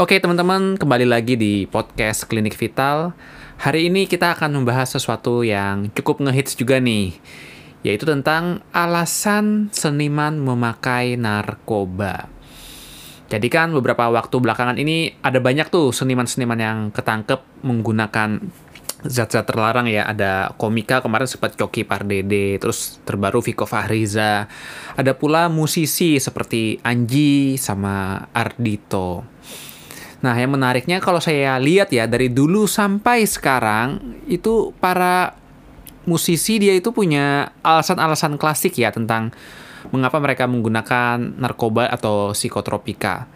Oke teman-teman, kembali lagi di podcast Klinik Vital. Hari ini kita akan membahas sesuatu yang cukup ngehits juga nih, yaitu tentang alasan seniman memakai narkoba. Jadi kan beberapa waktu belakangan ini ada banyak tuh seniman-seniman yang ketangkep menggunakan zat-zat terlarang ya ada komika kemarin sempat Coki Pardede terus terbaru Viko Fahriza ada pula musisi seperti Anji sama Ardito nah yang menariknya kalau saya lihat ya dari dulu sampai sekarang itu para musisi dia itu punya alasan-alasan klasik ya tentang mengapa mereka menggunakan narkoba atau psikotropika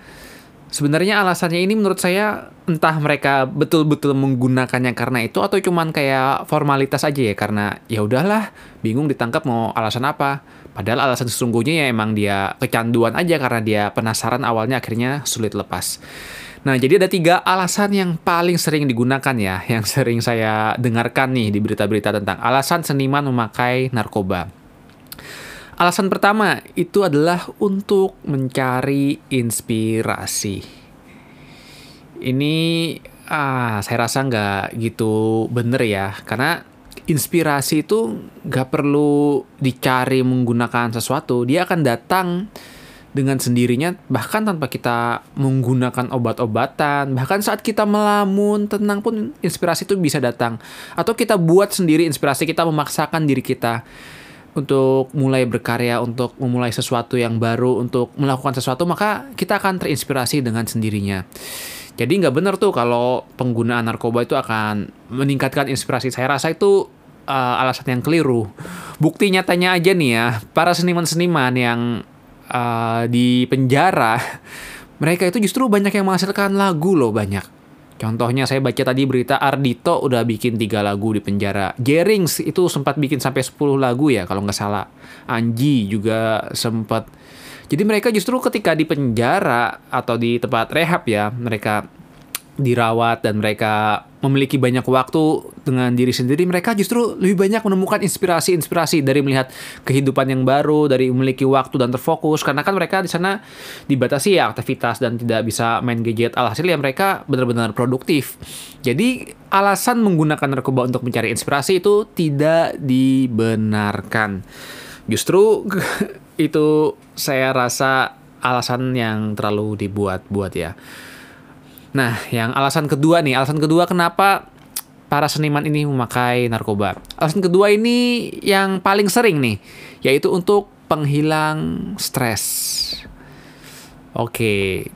Sebenarnya alasannya ini menurut saya entah mereka betul-betul menggunakannya karena itu atau cuman kayak formalitas aja ya karena ya udahlah bingung ditangkap mau alasan apa. Padahal alasan sesungguhnya ya emang dia kecanduan aja karena dia penasaran awalnya akhirnya sulit lepas. Nah, jadi ada tiga alasan yang paling sering digunakan ya, yang sering saya dengarkan nih di berita-berita tentang alasan seniman memakai narkoba. Alasan pertama itu adalah untuk mencari inspirasi. Ini ah saya rasa nggak gitu bener ya, karena inspirasi itu nggak perlu dicari menggunakan sesuatu, dia akan datang dengan sendirinya bahkan tanpa kita menggunakan obat-obatan bahkan saat kita melamun tenang pun inspirasi itu bisa datang atau kita buat sendiri inspirasi kita memaksakan diri kita untuk mulai berkarya, untuk memulai sesuatu yang baru, untuk melakukan sesuatu, maka kita akan terinspirasi dengan sendirinya. Jadi nggak benar tuh kalau penggunaan narkoba itu akan meningkatkan inspirasi. Saya rasa itu uh, alasan yang keliru. Bukti nyatanya aja nih ya, para seniman-seniman yang uh, di penjara, mereka itu justru banyak yang menghasilkan lagu loh banyak Contohnya saya baca tadi berita Ardito udah bikin tiga lagu di penjara. Jerings itu sempat bikin sampai 10 lagu ya kalau nggak salah. Anji juga sempat. Jadi mereka justru ketika di penjara atau di tempat rehab ya, mereka dirawat dan mereka memiliki banyak waktu dengan diri sendiri, mereka justru lebih banyak menemukan inspirasi-inspirasi dari melihat kehidupan yang baru, dari memiliki waktu dan terfokus. Karena kan mereka di sana dibatasi ya aktivitas dan tidak bisa main gadget. Alhasil ya mereka benar-benar produktif. Jadi alasan menggunakan narkoba untuk mencari inspirasi itu tidak dibenarkan. Justru itu saya rasa alasan yang terlalu dibuat-buat ya. Nah, yang alasan kedua nih, alasan kedua kenapa para seniman ini memakai narkoba. Alasan kedua ini yang paling sering nih, yaitu untuk penghilang stres. Oke,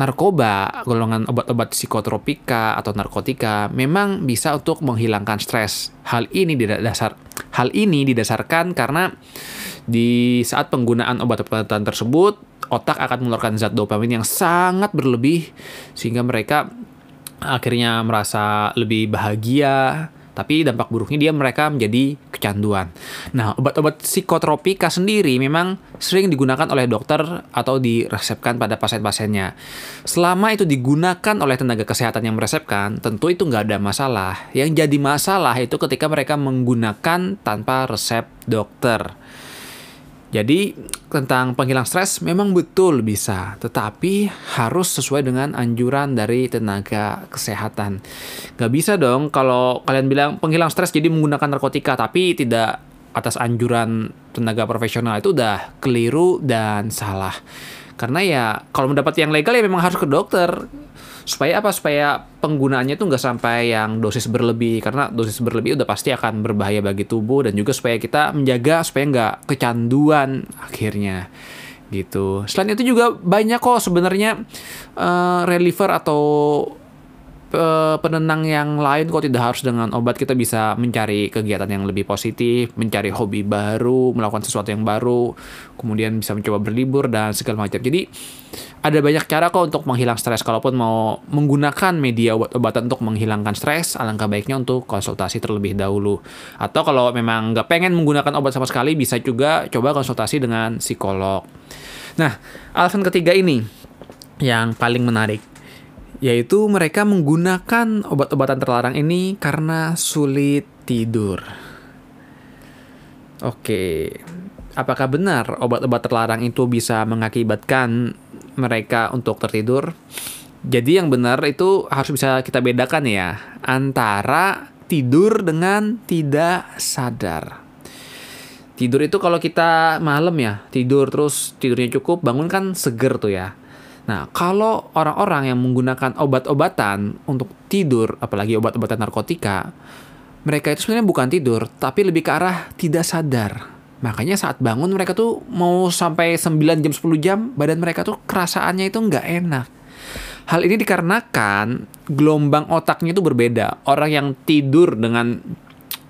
narkoba, golongan obat-obat psikotropika atau narkotika memang bisa untuk menghilangkan stres. Hal ini didasar hal ini didasarkan karena di saat penggunaan obat-obatan tersebut otak akan mengeluarkan zat dopamin yang sangat berlebih sehingga mereka akhirnya merasa lebih bahagia tapi dampak buruknya dia mereka menjadi kecanduan. Nah, obat-obat psikotropika sendiri memang sering digunakan oleh dokter atau diresepkan pada pasien-pasiennya. Selama itu digunakan oleh tenaga kesehatan yang meresepkan, tentu itu nggak ada masalah. Yang jadi masalah itu ketika mereka menggunakan tanpa resep dokter. Jadi tentang penghilang stres memang betul bisa, tetapi harus sesuai dengan anjuran dari tenaga kesehatan. Gak bisa dong kalau kalian bilang penghilang stres jadi menggunakan narkotika, tapi tidak atas anjuran tenaga profesional itu udah keliru dan salah. Karena ya kalau mendapat yang legal ya memang harus ke dokter supaya apa supaya penggunaannya tuh nggak sampai yang dosis berlebih karena dosis berlebih udah pasti akan berbahaya bagi tubuh dan juga supaya kita menjaga supaya nggak kecanduan akhirnya gitu. Selain itu juga banyak kok sebenarnya uh, reliever atau penenang yang lain kok tidak harus dengan obat kita bisa mencari kegiatan yang lebih positif, mencari hobi baru, melakukan sesuatu yang baru, kemudian bisa mencoba berlibur dan segala macam. Jadi ada banyak cara kok untuk menghilang stres. Kalaupun mau menggunakan media obat-obatan untuk menghilangkan stres, alangkah baiknya untuk konsultasi terlebih dahulu. Atau kalau memang nggak pengen menggunakan obat sama sekali, bisa juga coba konsultasi dengan psikolog. Nah, alasan ketiga ini yang paling menarik yaitu mereka menggunakan obat-obatan terlarang ini karena sulit tidur. Oke, apakah benar obat-obat terlarang itu bisa mengakibatkan mereka untuk tertidur? Jadi yang benar itu harus bisa kita bedakan ya antara tidur dengan tidak sadar. Tidur itu kalau kita malam ya, tidur terus tidurnya cukup, bangun kan seger tuh ya. Nah, kalau orang-orang yang menggunakan obat-obatan untuk tidur, apalagi obat-obatan narkotika, mereka itu sebenarnya bukan tidur, tapi lebih ke arah tidak sadar. Makanya saat bangun mereka tuh mau sampai 9 jam 10 jam, badan mereka tuh kerasaannya itu nggak enak Hal ini dikarenakan gelombang otaknya itu berbeda. Orang yang tidur dengan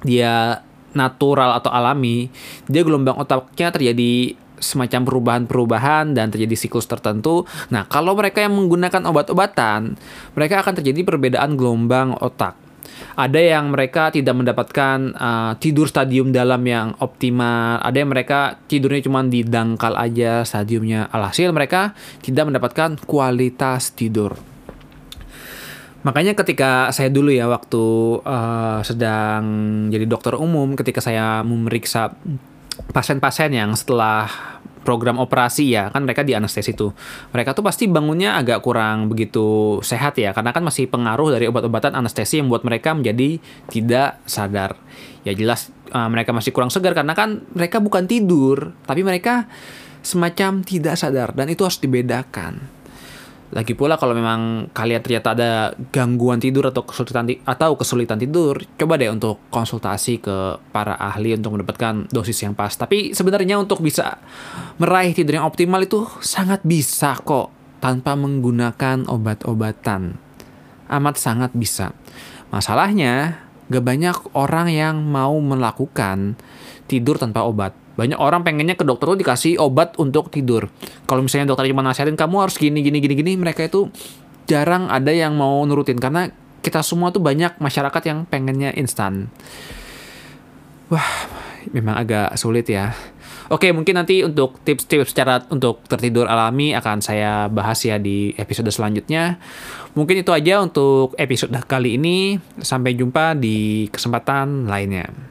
dia natural atau alami, dia gelombang otaknya terjadi semacam perubahan-perubahan dan terjadi siklus tertentu. Nah, kalau mereka yang menggunakan obat-obatan, mereka akan terjadi perbedaan gelombang otak. Ada yang mereka tidak mendapatkan uh, tidur stadium dalam yang optimal. Ada yang mereka tidurnya cuma di dangkal aja stadiumnya. Alhasil mereka tidak mendapatkan kualitas tidur. Makanya ketika saya dulu ya waktu uh, sedang jadi dokter umum, ketika saya memeriksa pasien-pasien yang setelah program operasi ya kan mereka di anestesi itu mereka tuh pasti bangunnya agak kurang begitu sehat ya karena kan masih pengaruh dari obat-obatan anestesi yang buat mereka menjadi tidak sadar. Ya jelas uh, mereka masih kurang segar karena kan mereka bukan tidur tapi mereka semacam tidak sadar dan itu harus dibedakan lagi pula kalau memang kalian ternyata ada gangguan tidur atau kesulitan atau kesulitan tidur, coba deh untuk konsultasi ke para ahli untuk mendapatkan dosis yang pas. Tapi sebenarnya untuk bisa meraih tidur yang optimal itu sangat bisa kok tanpa menggunakan obat-obatan. Amat sangat bisa. Masalahnya, gak banyak orang yang mau melakukan tidur tanpa obat banyak orang pengennya ke dokter tuh dikasih obat untuk tidur. Kalau misalnya dokter cuma nasihatin kamu harus gini gini gini gini, mereka itu jarang ada yang mau nurutin karena kita semua tuh banyak masyarakat yang pengennya instan. Wah, memang agak sulit ya. Oke, mungkin nanti untuk tips-tips cara untuk tertidur alami akan saya bahas ya di episode selanjutnya. Mungkin itu aja untuk episode kali ini. Sampai jumpa di kesempatan lainnya.